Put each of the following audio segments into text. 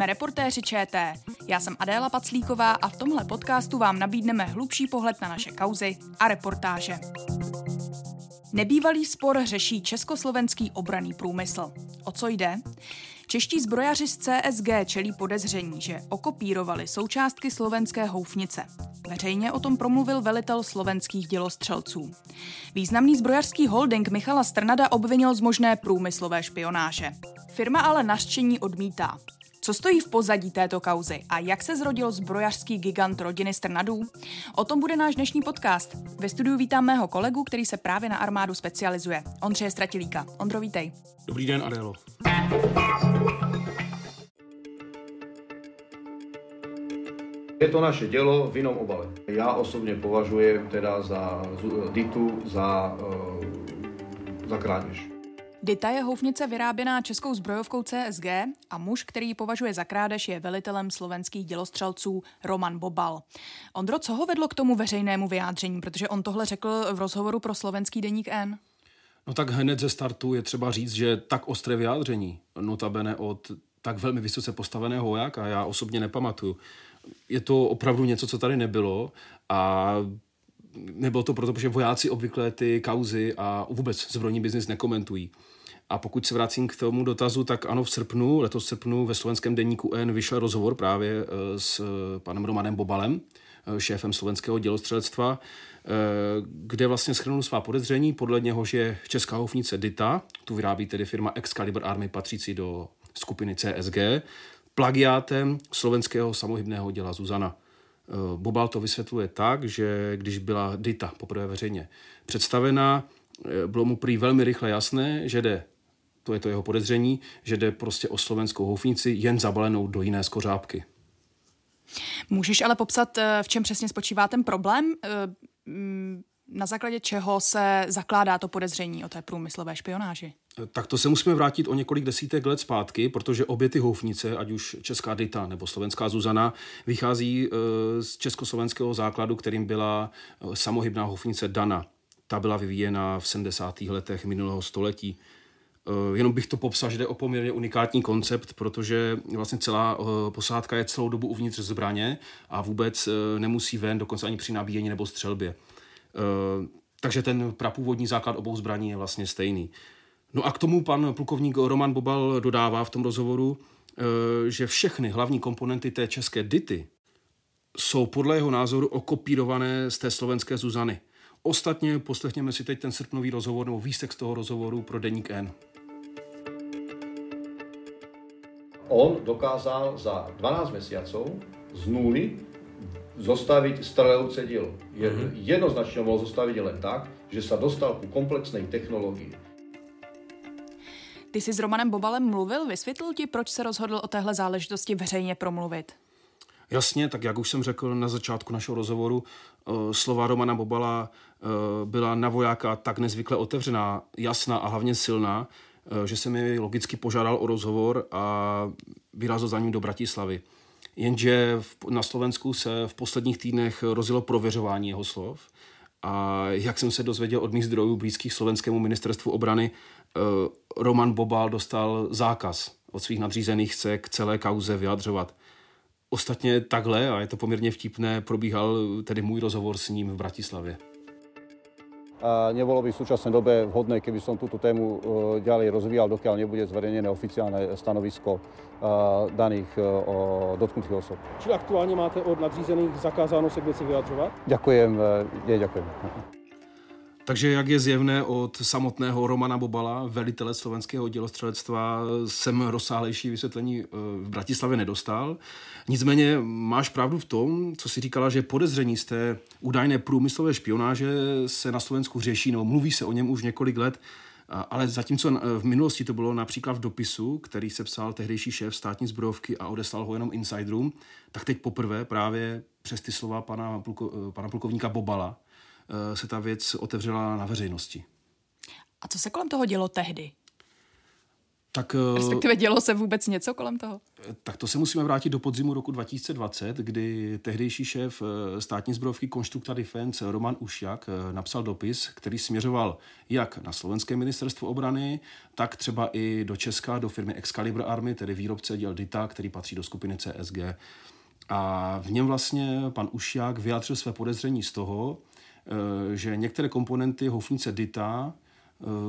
Jsme reportéři ČT. Já jsem Adéla Paclíková a v tomhle podcastu vám nabídneme hlubší pohled na naše kauzy a reportáže. Nebývalý spor řeší československý obraný průmysl. O co jde? Čeští zbrojaři z CSG čelí podezření, že okopírovali součástky slovenské houfnice. Veřejně o tom promluvil velitel slovenských dělostřelců. Významný zbrojařský holding Michala Strnada obvinil z možné průmyslové špionáže. Firma ale naštění odmítá. Co stojí v pozadí této kauzy a jak se zrodil zbrojařský gigant rodiny Strnadů? O tom bude náš dnešní podcast. Ve studiu vítám mého kolegu, který se právě na armádu specializuje. Ondřeje Stratilíka. Ondro, vítej. Dobrý den, Adélo. Je to naše dělo v jinom obale. Já osobně považuji teda za Ditu za, uh, za krádež. Dita je houfnice vyráběná českou zbrojovkou CSG a muž, který ji považuje za krádež, je velitelem slovenských dělostřelců Roman Bobal. Ondro, co ho vedlo k tomu veřejnému vyjádření, protože on tohle řekl v rozhovoru pro slovenský deník N? No tak hned ze startu je třeba říct, že tak ostré vyjádření, notabene od tak velmi vysoce postaveného vojáka, já osobně nepamatuju. Je to opravdu něco, co tady nebylo a nebylo to proto, že vojáci obvykle ty kauzy a vůbec zbrojní biznis nekomentují. A pokud se vracím k tomu dotazu, tak ano, v srpnu, letos v srpnu ve slovenském denníku N vyšel rozhovor právě eh, s eh, panem Romanem Bobalem, eh, šéfem slovenského dělostřelectva, kde vlastně schrnul svá podezření, podle něho, že česká houfnice Dita, tu vyrábí tedy firma Excalibur Army patřící do skupiny CSG, plagiátem slovenského samohybného děla Zuzana. Bobal to vysvětluje tak, že když byla Dita poprvé veřejně představená, bylo mu prý velmi rychle jasné, že jde to je to jeho podezření, že jde prostě o slovenskou houfnici jen zabalenou do jiné skořápky. Můžeš ale popsat, eh, v čem přesně spočívá ten problém? Eh, na základě čeho se zakládá to podezření o té průmyslové špionáži? Eh, tak to se musíme vrátit o několik desítek let zpátky, protože obě ty houfnice, ať už česká Dita nebo slovenská Zuzana, vychází z československého základu, kterým byla samohybná houfnice Dana. Ta byla vyvíjena v 70. letech minulého století. Eh, jenom bych to popsal, že jde o poměrně unikátní koncept, protože vlastně celá eh, posádka je celou dobu uvnitř zbraně a vůbec eh, nemusí ven, dokonce ani při nabíjení nebo střelbě. Takže ten prapůvodní základ obou zbraní je vlastně stejný. No a k tomu pan plukovník Roman Bobal dodává v tom rozhovoru, že všechny hlavní komponenty té české dity jsou podle jeho názoru okopírované z té slovenské Zuzany. Ostatně poslechněme si teď ten srpnový rozhovor nebo výsek z toho rozhovoru pro Deník N. on dokázal za 12 mesiacov z nuly zostaviť strelevce dielo. Je, mm-hmm. Jednoznačne mohol zostaviť len tak, že sa dostal ku komplexnej technológii. Ty jsi s Romanem Bobalem mluvil, vysvětlil ti, proč se rozhodl o téhle záležitosti veřejně promluvit? Jasně, tak jak už jsem řekl na začátku našeho rozhovoru, eh, slova Romana Bobala eh, byla na vojáka tak nezvykle otevřená, jasná a hlavně silná, Eh, že jsem mi logicky požádal o rozhovor a vyrazil za ním do Bratislavy. Jenže na Slovensku se v posledních týdnech rozjelo prověřování jeho slov a jak jsem se dozvěděl od mých zdrojů blízkých slovenskému ministerstvu obrany, eh, Roman Bobal dostal zákaz od svých nadřízených se k celé kauze vyjadřovat. Ostatně takhle, a je to poměrně vtipné, probíhal tedy můj rozhovor s ním v Bratislavě a nebolo by v súčasnej dobe vhodné, keby som túto tému e, ďalej rozvíjal, dokiaľ nebude zverejnené oficiálne stanovisko e, daných e, dotknutých osob. Či aktuálně máte od nadřízených zakázáno se k věci vyjadřovat? Ďakujem, nie, ďakujem. Takže jak je zjevné od samotného Romana Bobala, velitele slovenského dělostřelectva, jsem rozsáhlejší vysvětlení v Bratislavě nedostal. Nicméně máš pravdu v tom, co si říkala, že podezření z té údajné průmyslové špionáže se na Slovensku řeší, nebo mluví se o něm už několik let, ale zatímco v minulosti to bylo například v dopisu, který se psal tehdejší šéf státní zbrojovky a odeslal ho jenom insiderům, tak teď poprvé právě přes ty slova pana, pluko, pana plukovníka Bobala eh, se ta věc otevřela na veřejnosti. A co se kolem toho dělo tehdy? Tak, eh, Respektive dělo se vůbec něco kolem toho? Tak to se musíme vrátit do podzimu roku 2020, kdy tehdejší šéf eh, státní zbrojovky Konstrukta Defense Roman Ušjak eh, napsal dopis, který směřoval jak na slovenské ministerstvo obrany, tak třeba i do Česka, do firmy Excalibur Army, tedy výrobce děl DITA, který patří do skupiny CSG. A v něm vlastně pan Ušjak vyjádřil své podezření z toho, že některé komponenty houfnice DITA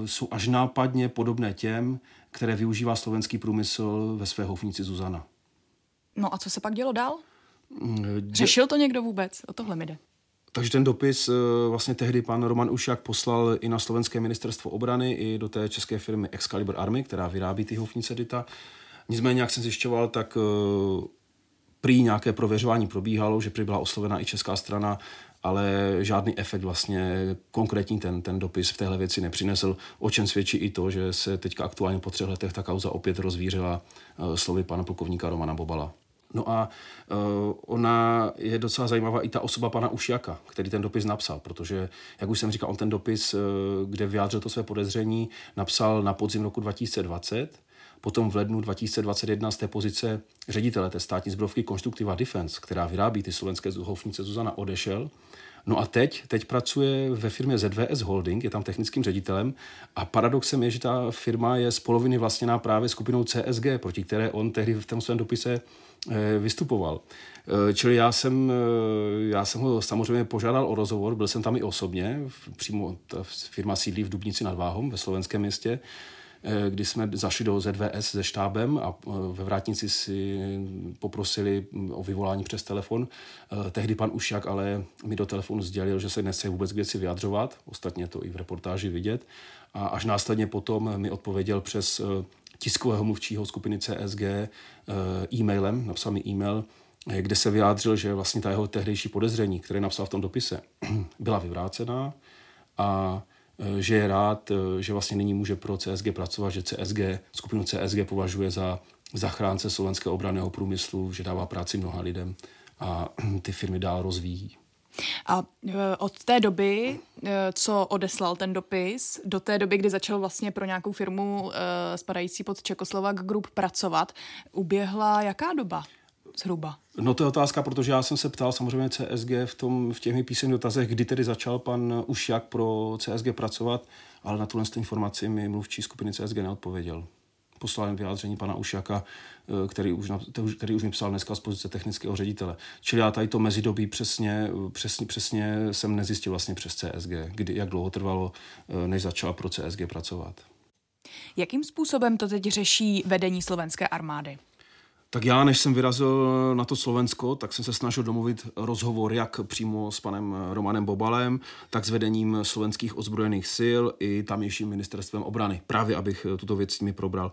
jsou až nápadně podobné těm, které využívá slovenský průmysl ve své houfnici Zuzana. No a co se pak dělo dál? Mm, Řešil to někdo vůbec? O tohle mi jde. Takže ten dopis eh, vlastně tehdy pan Roman Ušák poslal i na slovenské ministerstvo obrany, i do té české firmy Excalibur Army, která vyrábí ty houfnice Dita. Nicméně, jak jsem zjišťoval, tak eh, prý nějaké prověřování probíhalo, že prý byla oslovena i česká strana ale žádný efekt vlastně konkrétní ten, ten dopis v téhle věci nepřinesl, o čem svědčí i to, že se teďka aktuálně po třech letech ta kauza opět rozvířila uh, slovy pana plukovníka Romana Bobala. No a uh, ona je docela zajímavá i ta osoba pana Ušiaka, který ten dopis napsal, protože, jak už jsem říkal, on ten dopis, uh, kde vyjádřil to své podezření, napsal na podzim roku 2020 Potom v lednu 2021 z té pozice ředitele té státní zbrojovky Constructiva Defense, která vyrábí ty slovenské houfnice Zuzana, odešel. No a teď, teď pracuje ve firmě ZVS Holding, je tam technickým ředitelem a paradoxem je, že ta firma je z poloviny vlastněná právě skupinou CSG, proti které on tehdy v tom svém dopise eh, vystupoval. Eh, čili já jsem, eh, já jsem ho samozřejmě požádal o rozhovor, byl jsem tam i osobně, přímo ta firma sídlí v Dubnici nad Váhom ve slovenském městě. Eh, kdy jsme zašli do ZVS se štábem a eh, ve vrátnici si poprosili o vyvolání přes telefon. Eh, tehdy pan Ušak ale mi do telefonu sdělil, že se nese vůbec k věci vyjadřovat, ostatně to i v reportáži vidět. A až následně potom mi odpověděl přes tiskového mluvčího skupiny CSG e-mailem, napsal mi e-mail, kde se vyjádřil, že vlastně ta jeho tehdejší podezření, které napsal v tom dopise, byla vyvrácená a že je rád, eh, že vlastně nyní může pro CSG pracovat, že CSG, skupinu CSG považuje za zachránce slovenského obraného průmyslu, že dává práci mnoha lidem a ty firmy dál rozvíjí. A eh, od té doby, co odeslal ten dopis, do té doby, kdy začal vlastně pro nějakou firmu spadající pod Čekoslovak Group pracovat, uběhla jaká doba? Zhruba? No to je otázka, protože já jsem se ptal samozřejmě CSG v, tom, v těch písemných dotazech, kdy tedy začal pan Ušjak pro CSG pracovat, ale na tuhle informaci mi mluvčí skupiny CSG neodpověděl. Poslal jen vyjádření pana Ušjaka, eh, který už, který už mi psal dneska z pozice technického ředitele. Čili já tady to mezidobí přesně, přesně, přesně jsem nezjistil vlastně přes CSG, kdy, jak dlouho trvalo, eh, než začal pro CSG pracovat. Jakým způsobem to teď řeší vedení slovenské armády? Tak já, než jsem vyrazil na to Slovensko, tak jsem se snažil domluvit rozhovor jak přímo s panem Romanem Bobalem, tak s vedením slovenských ozbrojených sil i tamnějším ministerstvem obrany, právě abych tuto věc s nimi probral.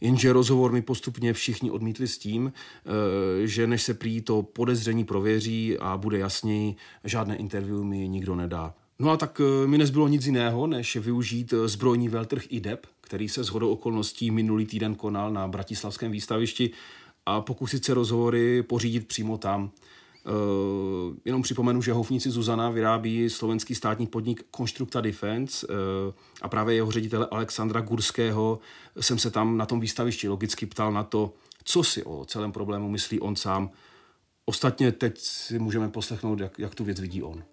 Jenže rozhovor mi postupně všichni odmítli s tím, eh, že než se prý to podezření prověří a bude jasněji, žádné interview mi nikdo nedá. No a tak eh, mi nezbylo nic jiného, než využít eh, zbrojní veltrh IDEP, který se shodou okolností minulý týden konal na Bratislavském výstavišti a pokusit se rozhovory pořídit přímo tam. Uh, jenom připomenu, že houfníci Zuzana vyrábí slovenský státní podnik Konstrukta Defense uh, a právě jeho ředitele Alexandra Gurského jsem se tam na tom výstavišti logicky ptal na to, co si o celém problému myslí on sám. Ostatně teď si můžeme poslechnout, jak, jak tu věc vidí on.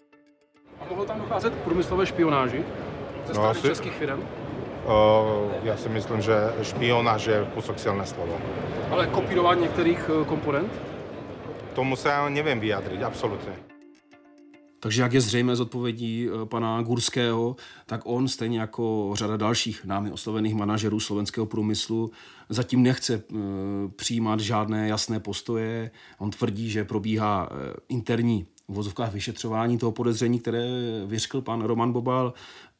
A mohlo tam docházet k průmyslové špionáži ze no, asi... českých firm? Uh, já si myslím, že špionáž je kusok silné slovo. Ale kopírování některých eh, komponent? Tomu se já nevím vyjádřit, absolutně. Takže jak je zřejmé z odpovědí eh, pana Gurského, tak on, stejně jako řada dalších námi oslovených manažerů slovenského průmyslu, zatím nechce e, přijímat žádné jasné postoje. On tvrdí, že probíhá interní v vozovkách vyšetřování toho podezření, které vyřkl pan Roman Bobal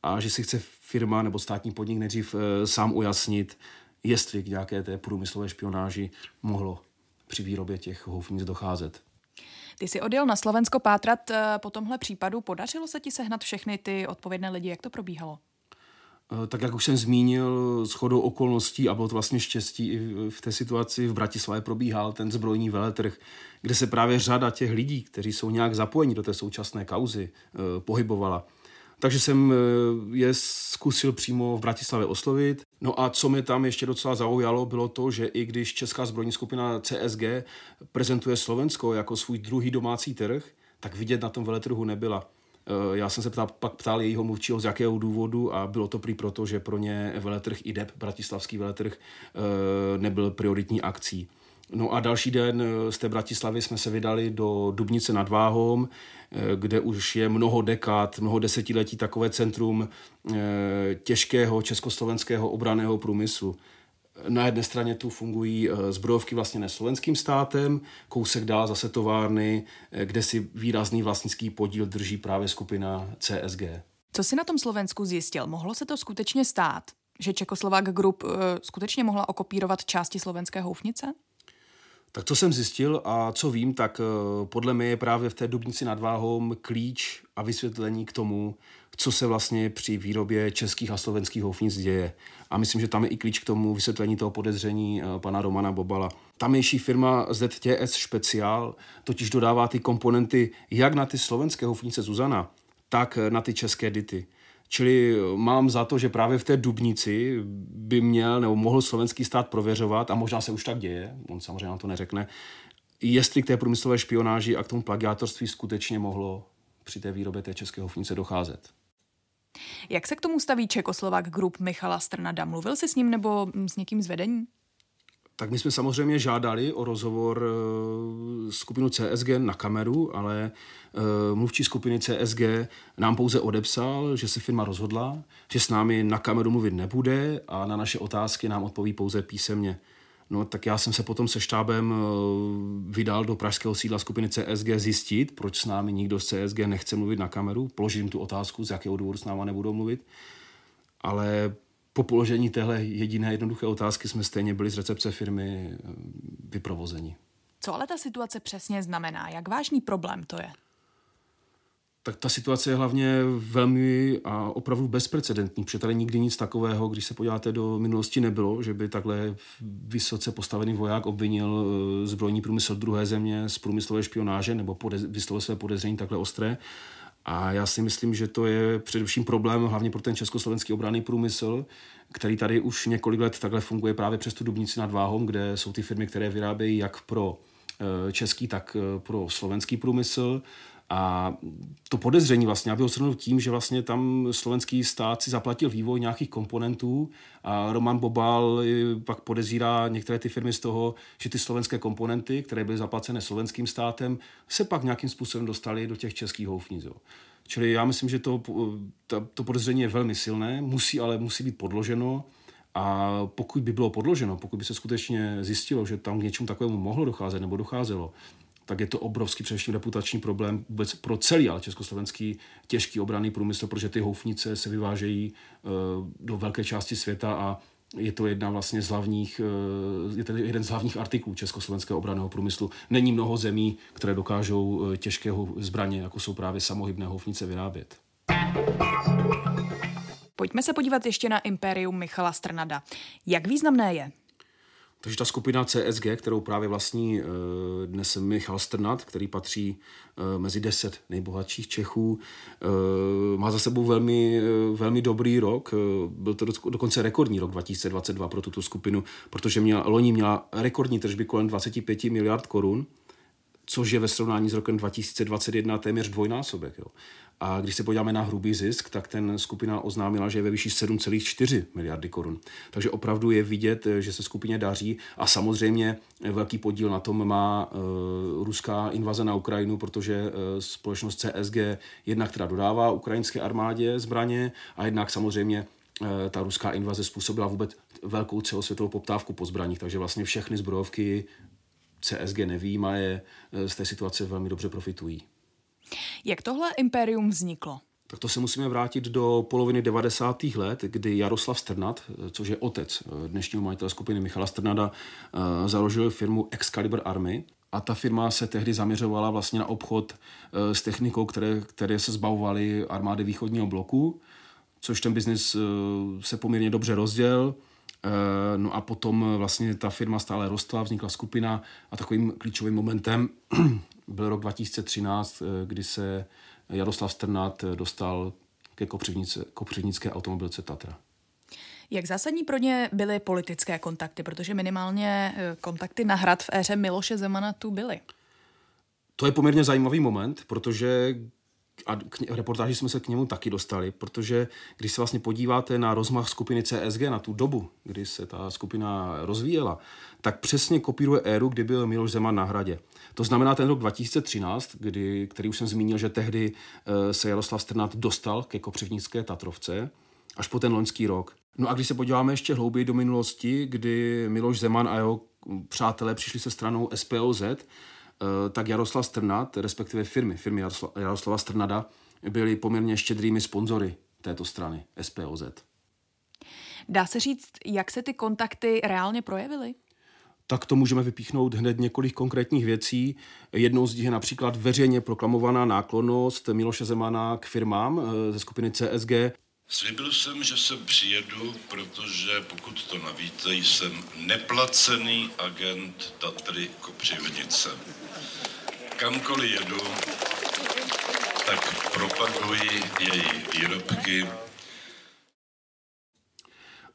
a že si chce firma nebo státní podnik nejdřív e, sám ujasnit, jestli k nějaké té průmyslové špionáži mohlo při výrobě těch houfnic docházet. Ty jsi odjel na Slovensko pátrat eh, po tomhle případu. Podařilo se ti sehnat všechny ty odpovědné lidi? Jak to probíhalo? Eh, tak jak už jsem zmínil, s chodou okolností a bylo to vlastně štěstí i v té situaci v Bratislavě probíhal ten zbrojní veletrh, kde se právě řada těch lidí, kteří jsou nějak zapojeni do té současné kauzy, pohybovala. Takže jsem je zkusil přímo v Bratislavě oslovit. No a co mi tam ještě docela zaujalo, bylo to, že i když česká zbrojní skupina CSG prezentuje Slovensko jako svůj druhý domácí trh, tak vidět na tom veletrhu nebyla. Eh, já jsem se ptal, pak ptal jejího mluvčího, z jakého důvodu a bylo to prý proto, že pro ně veletrh IDEP, bratislavský veletrh, eh, nebyl prioritní akcí. No a další den eh, z té Bratislavy jsme se vydali do Dubnice nad Váhom, kde už je mnoho dekád, mnoho desetiletí takové centrum těžkého československého obraného průmyslu. Na jedné straně tu fungují eh, zbrojovky vlastně slovenským státem, kousek dál zase továrny, eh, kde si výrazný vlastnický podíl drží právě skupina CSG. Co si na tom Slovensku zjistil? Mohlo se to skutečně stát, že Čekoslovák Group uh, skutečně mohla okopírovat části slovenské houfnice? Tak co jsem zjistil a co vím, tak podle mě je právě v té Dubnici nad Váhom klíč a vysvětlení k tomu, co se vlastně při výrobě českých a slovenských houfnic děje. A myslím, že tam je i klíč k tomu vysvětlení toho podezření eh, pana Romana Bobala. Tamější firma ZTS Special totiž dodává ty komponenty jak na ty slovenské houfnice Zuzana, tak na ty české dity. Čili mám za to, že právě v té Dubnici by měl nebo mohl slovenský stát prověřovat, a možná se už tak děje, on samozřejmě nám to neřekne, jestli k té průmyslové špionáži a k tomu plagiátorství skutečně mohlo při té výrobě té české houfnice docházet. Jak se k tomu staví Čekoslovak Group Michala Strnada? Mluvil jsi s ním nebo s někým z vedení? Tak my jsme samozřejmě žádali o rozhovor eh, skupinu CSG na kameru, ale eh, mluvčí skupiny CSG nám pouze odepsal, že se firma rozhodla, že s námi na kameru mluvit nebude a na naše otázky nám odpoví pouze písemně. No tak já jsem se potom se štábem eh, vydal do pražského sídla skupiny CSG zjistit, proč s námi nikdo z CSG nechce mluvit na kameru. Položím tu otázku, z jakého důvodu s náma nebudou mluvit. Ale po položení téhle jediné jednoduché otázky jsme stejně byli z recepce firmy eh, vyprovozeni. Co ale ta situace přesně znamená? Jak vážný problém to je? tak ta situace je hlavně velmi a opravdu bezprecedentní, protože tady nikdy nic takového, když se podíváte do minulosti, nebylo, že by takhle vysoce postavený voják obvinil eh, zbrojní průmysl druhé země z průmyslové špionáže nebo podez, vyslovil své podezření takhle ostré. A já si myslím, že to je především problém hlavně pro ten československý obranný průmysl, který tady už několik let takhle funguje právě přes tu Dubnici nad Váhom, kde jsou ty firmy, které vyrábějí jak pro eh, český, tak eh, pro slovenský průmysl a to podezření vlastně, aby ho tím, že vlastně tam slovenský stát si zaplatil vývoj nějakých komponentů a Roman Bobal pak podezírá některé ty firmy z toho, že ty slovenské komponenty, které byly zaplacené slovenským státem, se pak nějakým způsobem dostaly do těch českých houfnic. Čili já myslím, že to, to podezření je velmi silné, musí ale musí být podloženo a pokud by bylo podloženo, pokud by se skutečně zjistilo, že tam k něčemu takovému mohlo docházet nebo docházelo, tak je to obrovský především reputační problém vůbec pro celý, ale československý těžký obranný průmysl, protože ty houfnice se vyvážejí uh, do velké části světa a je to jedna vlastně z hlavních, uh, je to jeden z hlavních artiklů československého obraného průmyslu. Není mnoho zemí, které dokážou uh, těžkého zbraně, jako jsou právě samohybné houfnice, vyrábět. Pojďme se podívat ještě na impérium Michala Strnada. Jak významné je? Takže ta skupina CSG, kterou právě vlastní eh, dnes Michal Strnat, který patří eh, mezi deset nejbohatších Čechů, eh, má za sebou velmi, velmi dobrý rok. Byl to dokonce rekordní rok 2022 pro tuto skupinu, protože měla, loni měla rekordní tržby kolem 25 miliard korun což je ve srovnání s rokem 2021 téměř dvojnásobek. Jo. A když se podíváme na hrubý zisk, tak ten skupina oznámila, že je ve výši 7,4 miliardy korun. Takže opravdu je vidět, že se skupině daří a samozřejmě velký podíl na tom má uh, ruská invaze na Ukrajinu, protože uh, společnost CSG jednak teda dodává ukrajinské armádě zbraně a jednak samozřejmě uh, ta ruská invaze způsobila vůbec velkou celosvětovou poptávku po zbraních, takže vlastně všechny zbrojovky CSG nevýjímaje z té situace velmi dobře profitují. Jak tohle impérium vzniklo? Tak to se musíme vrátit do poloviny 90. let, kdy Jaroslav Strnad, což je otec dnešního majitele skupiny Michala Strnada, eh, založil firmu Excalibur Army. A ta firma se tehdy zaměřovala vlastně na obchod eh, s technikou, které, které se zbavovaly armády východního bloku, což ten biznis eh, se poměrně dobře rozděl. No a potom vlastně ta firma stále rostla, vznikla skupina a takovým klíčovým momentem byl rok 2013, eh, kdy se Jaroslav Strnat eh, dostal ke kopřivnické automobilce Tatra. Jak zásadní pro ně byly politické kontakty, protože minimálně eh, kontakty na hrad v éře Miloše Zemana tu byly? To je poměrně zajímavý moment, protože a k reportáži jsme se k němu taky dostali, protože když se vlastně podíváte na rozmach skupiny CSG, na tu dobu, kdy se ta skupina rozvíjela, tak přesně kopíruje éru, kdy byl Miloš Zeman na hradě. To znamená ten rok 2013, kdy, který už jsem zmínil, že tehdy eh, se Jaroslav Strnat dostal ke Kopřivnické Tatrovce, až po ten loňský rok. No a když se podíváme ještě hlouběji do minulosti, kdy Miloš Zeman a jeho přátelé přišli se stranou SPOZ, tak Jaroslav Strnat, respektive firmy, firmy Jaroslava Strnada, byli poměrně štědrými sponzory této strany SPOZ. Dá se říct, jak se ty kontakty reálně projevily? tak to můžeme vypíchnout hned několik konkrétních věcí. Jednou z nich je například veřejně proklamovaná náklonnost Miloše Zemana k firmám eh, ze skupiny CSG. Slibil jsem, že sem přijedu, protože pokud to navíte, jsem neplacený agent Tatry Kopřivnice. Kamkoliv jedu, tak propaguji její výrobky.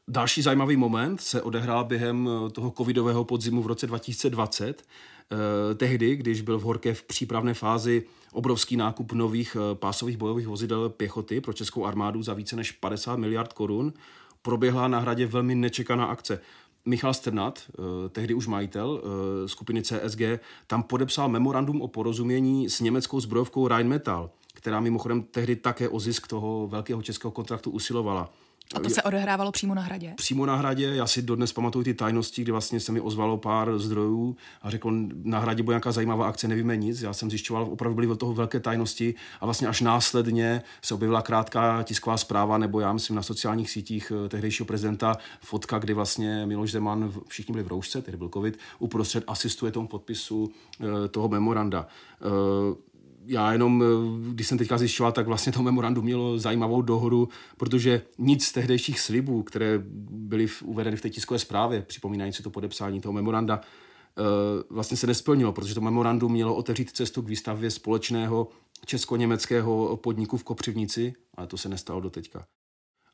Další zajímavý moment se odehrál během eh, toho covidového podzimu v roce 2020. Eh, tehdy, když byl v Horké v přípravné fázi obrovský nákup nových eh, pásových bojových vozidel pěchoty pro českou armádu za více než 50 miliard korun, proběhla na hradě velmi nečekaná akce. Michal Strnat, eh, tehdy už majitel skupiny CSG, tam podepsal memorandum o porozumění s německou zbrojovkou Rheinmetall, která mimochodem tehdy také o zisk toho velkého českého kontraktu usilovala. A to se odehrávalo přímo na hradě? Přímo na hradě. Já si dodnes pamatuju ty tajnosti, kdy vlastně se mi ozvalo pár zdrojů a řekl, na hradě bude nějaká zajímavá akce, nevíme nic. Já jsem zjišťoval, opravdu byly od toho velké tajnosti a vlastně až následně se objevila krátká tisková zpráva, nebo já myslím na sociálních sítích eh, tehdejšího prezidenta fotka, kdy vlastně Miloš Zeman, všichni byli v roušce, tehdy byl covid, uprostřed asistuje tomu podpisu eh, toho memoranda eh, já jenom, eh, když jsem teďka zjišťoval, tak vlastně to memorandum mělo zajímavou dohodu, protože nic z tehdejších slibů, které byly uvedeny v té tiskové zprávě, připomínající to podepsání toho memoranda, eh, vlastně se nesplnilo, protože to memorandum mělo otevřít cestu k výstavě společného česko-německého podniku v Kopřivnici, ale to se nestalo do teďka.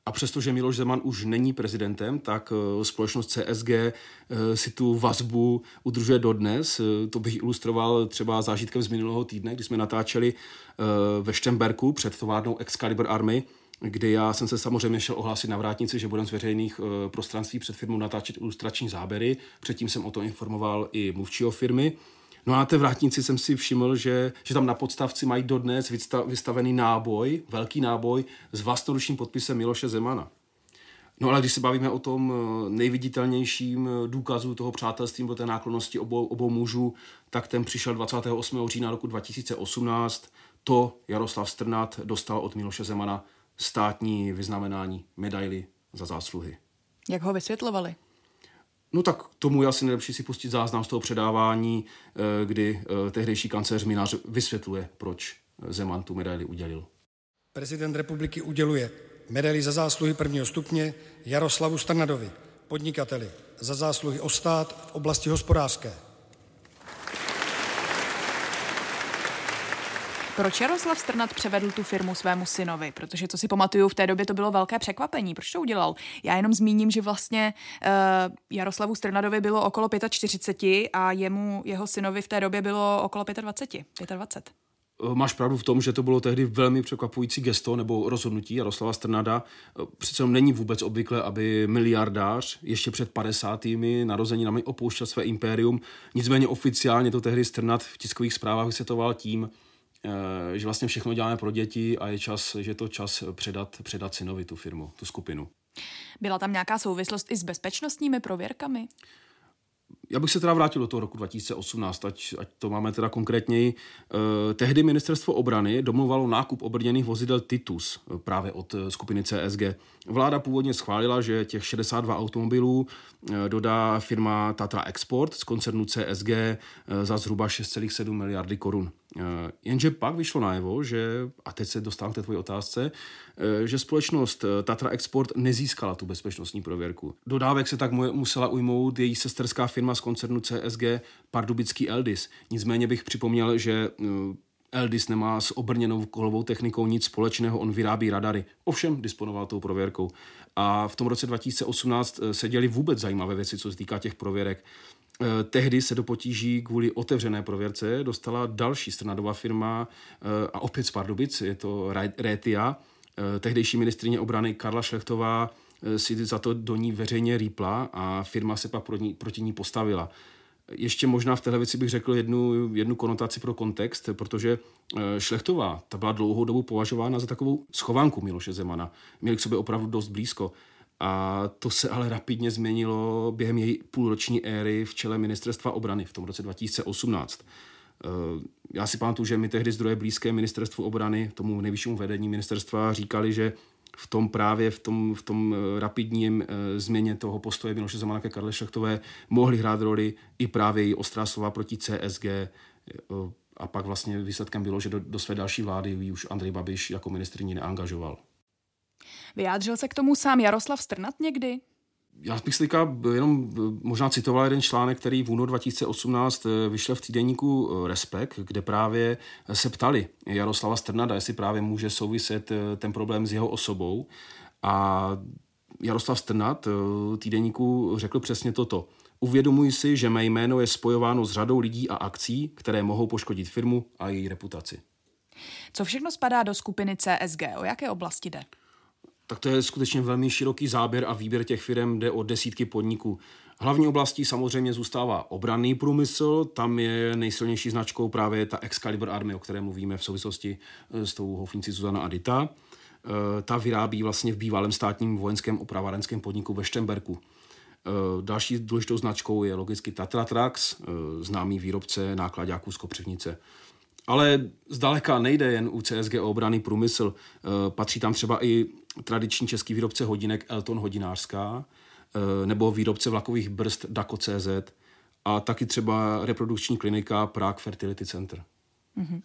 A přestože Miloš Zeman už není prezidentem, tak eh, společnost CSG eh, si tu vazbu udržuje dodnes. Eh, to bych ilustroval třeba zážitkem z minulého týdne, kdy jsme natáčeli ve Štemberku před továrnou Excalibur Army, kdy já jsem se samozřejmě šel ohlásit na vrátnici, že budem z veřejných prostranství před firmou natáčet ilustrační záběry. Předtím jsem o to informoval i mluvčího firmy. No a na té vrátnici jsem si všiml, že, že tam na podstavci mají dodnes vystavený náboj, velký náboj s vlastnoručním podpisem Miloše Zemana. No ale když se bavíme o tom eh, nejviditelnějším eh, důkazu toho přátelství nebo té náklonosti obou, obou mužů, tak ten přišel 28. října roku 2018. To Jaroslav Strnat dostal od Miloše Zemana státní vyznamenání medaily za zásluhy. Jak ho vysvětlovali? No tak tomu je asi nejlepší si pustit záznam z toho předávání, eh, kdy eh, tehdejší kancléř Minář vysvětluje, proč Zeman tu medaili udělil. Prezident republiky uděluje medaili za zásluhy prvního stupně Jaroslavu Strnadovi, podnikateli, za zásluhy o stát v oblasti hospodářské. Proč Jaroslav Strnat převedl tu firmu svému synovi? Protože to si pamatuju, v té době to bylo velké překvapení. Proč to udělal? Já jenom zmíním, že vlastně uh, Jaroslavu Strnadovi bylo okolo 45 a jemu, jeho synovi v té době bylo okolo 25. 25. Eh, máš pravdu v tom, že to bylo tehdy velmi překvapující gesto nebo rozhodnutí Jaroslava Strnada. Eh, přece není vůbec obvykle, aby miliardář ještě před 50. narozeninami opouštěl své impérium. Nicméně oficiálně to tehdy Strnad v tiskových zprávách vysvětoval tím, že vlastně všechno děláme pro děti a je čas, že je to čas předat, předat synovi tu firmu, tu skupinu. Byla tam nějaká souvislost i s bezpečnostními prověrkami? Já bych se teda vrátil do toho roku 2018, ať, ať to máme teda konkrétněji. Eh, tehdy ministerstvo obrany domluvalo nákup obrněných vozidel Titus eh, právě od eh, skupiny CSG. Vláda původně schválila, že těch 62 automobilů dodá firma Tatra Export z koncernu CSG za zhruba 6,7 miliardy korun. Jenže pak vyšlo najevo, že, a teď se dostávám k té tvojí otázce, že společnost Tatra Export nezískala tu bezpečnostní prověrku. Dodávek se tak musela ujmout její sesterská firma z koncernu CSG Pardubický Eldis. Nicméně bych připomněl, že Eldis nemá s obrněnou kolovou technikou nic společného, on vyrábí radary. Ovšem disponoval tou prověrkou. A v tom roce 2018 eh, se děli vůbec zajímavé věci, co se týká těch prověrek. Eh, tehdy se do potíží kvůli otevřené prověrce dostala další strnadová firma eh, a opět z Pardubic, je to Rétia. Tehdejší ministrině obrany Karla Šlechtová si za to do ní veřejně rýpla a firma se pak proti ní postavila. Ještě možná v téhle věci bych řekl jednu, jednu konotaci pro kontext, protože eh, Šlechtová, ta byla dlouhou dobu považována za takovou schovanku Miloše Zemana. Měli k sobě opravdu dost blízko. A to se ale rapidně změnilo během její půlroční éry v čele ministerstva obrany v tom roce 2018. Eh, já si pamatuju, že mi tehdy zdroje blízké ministerstvu obrany, tomu nejvyššímu vedení ministerstva, říkali, že v tom právě v tom, v tom eh, rapidním e, změně toho postoje Miloše Zemana ke Karle Šlechtové mohly hrát roli i právě její ostrá slova proti CSG eh, a pak vlastně výsledkem bylo, že do, do své další vlády už Andrej Babiš jako ministrní neangažoval. Vyjádřil se k tomu sám Jaroslav Strnat někdy? Já bych si jenom možná citoval jeden článek, který v únoru 2018 eh, vyšel v týdenníku eh, Respekt, kde právě se ptali Jaroslava Strnada, jestli právě může souviset eh, ten problém s jeho osobou. A Jaroslav Strnad týdenníku řekl přesně toto. Uvědomuji si, že mé jméno je spojováno s řadou lidí a akcí, které mohou poškodit firmu a její reputaci. Co všechno spadá do skupiny CSG? O jaké oblasti jde? Tak to je skutečně velmi široký záběr a výběr těch firm jde o desítky podniků. Hlavní oblastí samozřejmě zůstává obranný průmysl, tam je nejsilnější značkou právě ta Excalibur Army, o které mluvíme v souvislosti eh, s tou houfnicí Zuzana Adita. Eh, ta vyrábí vlastně v bývalém státním vojenském opravárenském podniku ve Štemberku. Eh, další důležitou značkou je logicky Tatra Trax, známý výrobce nákladáků z Kopřivnice. Ale zdaleka nejde jen u CSG o obraný průmysl. Patří tam třeba i tradiční český výrobce hodinek Elton Hodinářská eh, nebo výrobce vlakových brzd Daco.cz a taky třeba reprodukční klinika Prague Fertility Center. Mm-hmm.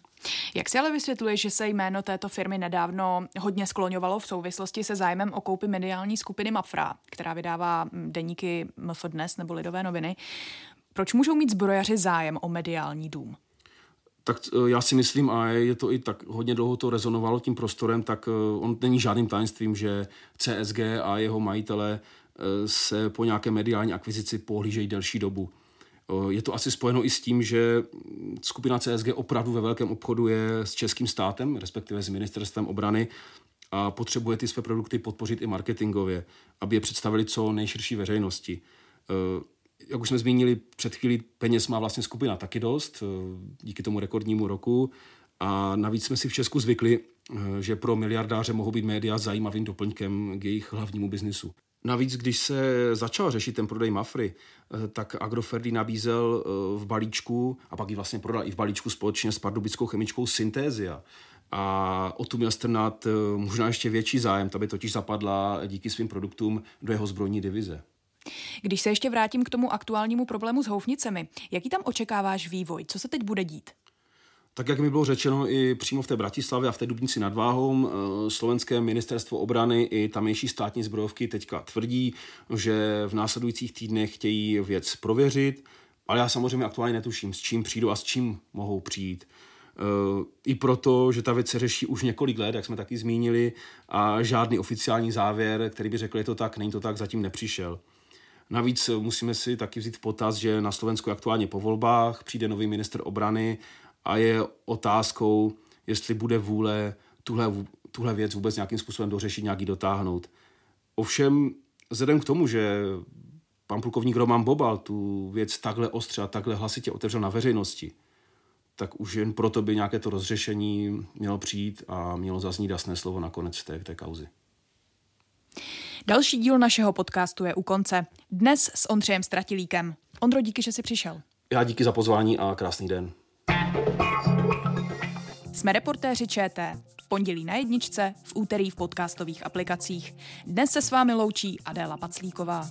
Jak si ale vysvětluje, že se jméno této firmy nedávno hodně skloňovalo v souvislosti se zájmem o koupi mediální skupiny Mafra, která vydává hm, deníky MF Dnes nebo Lidové noviny? Proč můžou mít zbrojaři zájem o mediální dům? Tak eh, já si myslím, a je to i tak hodně dlouho to rezonovalo tím prostorem, tak eh, on není žádným tajemstvím, že CSG a jeho majitele eh, se po nějaké mediální akvizici pohlížejí delší dobu. Je to asi spojeno i s tím, že skupina CSG opravdu ve velkém obchodu je s českým státem, respektive s ministerstvem obrany a potřebuje ty své produkty podpořit i marketingově, aby je představili co nejširší veřejnosti jak už jsme zmínili před chvílí, peněz má vlastně skupina taky dost, eh, díky tomu rekordnímu roku. A navíc jsme si v Česku zvykli, eh, že pro miliardáře mohou být média zajímavým doplňkem k jejich hlavnímu biznisu. Navíc, když se začal řešit ten prodej Mafry, eh, tak Agroferdy nabízel v balíčku, a pak ji vlastně prodal i v balíčku společně s pardubickou chemičkou Syntézia. A o tu měl strnat možná ještě větší zájem, ta by totiž zapadla díky svým produktům do jeho zbrojní divize. Když se ještě vrátím k tomu aktuálnímu problému s houfnicemi, jaký tam očekáváš vývoj? Co se teď bude dít? Tak jak mi bylo řečeno i přímo v té Bratislavě a v té Dubnici nad Váhou, eh, slovenské ministerstvo obrany i tamější státní zbrojovky teďka tvrdí, že v následujících týdnech chtějí věc prověřit, ale já samozřejmě aktuálně netuším, s čím přijdou a s čím mohou přijít. Eh, I proto, že ta věc se řeší už několik let, jak jsme taky zmínili, a žádný oficiální závěr, který by řekl, je to tak, není to tak, zatím nepřišel. Navíc musíme si taky vzít v potaz, že na Slovensku aktuálně po volbách přijde nový minister obrany a je otázkou, jestli bude vůle tuhle, tuhle věc vůbec nějakým způsobem dořešit, nějaký dotáhnout. Ovšem, vzhledem k tomu, že pan plukovník Roman Bobal tu věc takhle ostře a takhle hlasitě otevřel na veřejnosti, tak už jen proto by nějaké to rozřešení mělo přijít a mělo zaznít jasné slovo nakonec té, té kauzy. Další díl našeho podcastu je u konce. Dnes s Ondřejem Stratilíkem. Ondro, díky, že jsi přišel. Já díky za pozvání a krásný den. Jsme reportéři ČT. V pondělí na jedničce, v úterý v podcastových aplikacích. Dnes se s vámi loučí Adéla Paclíková.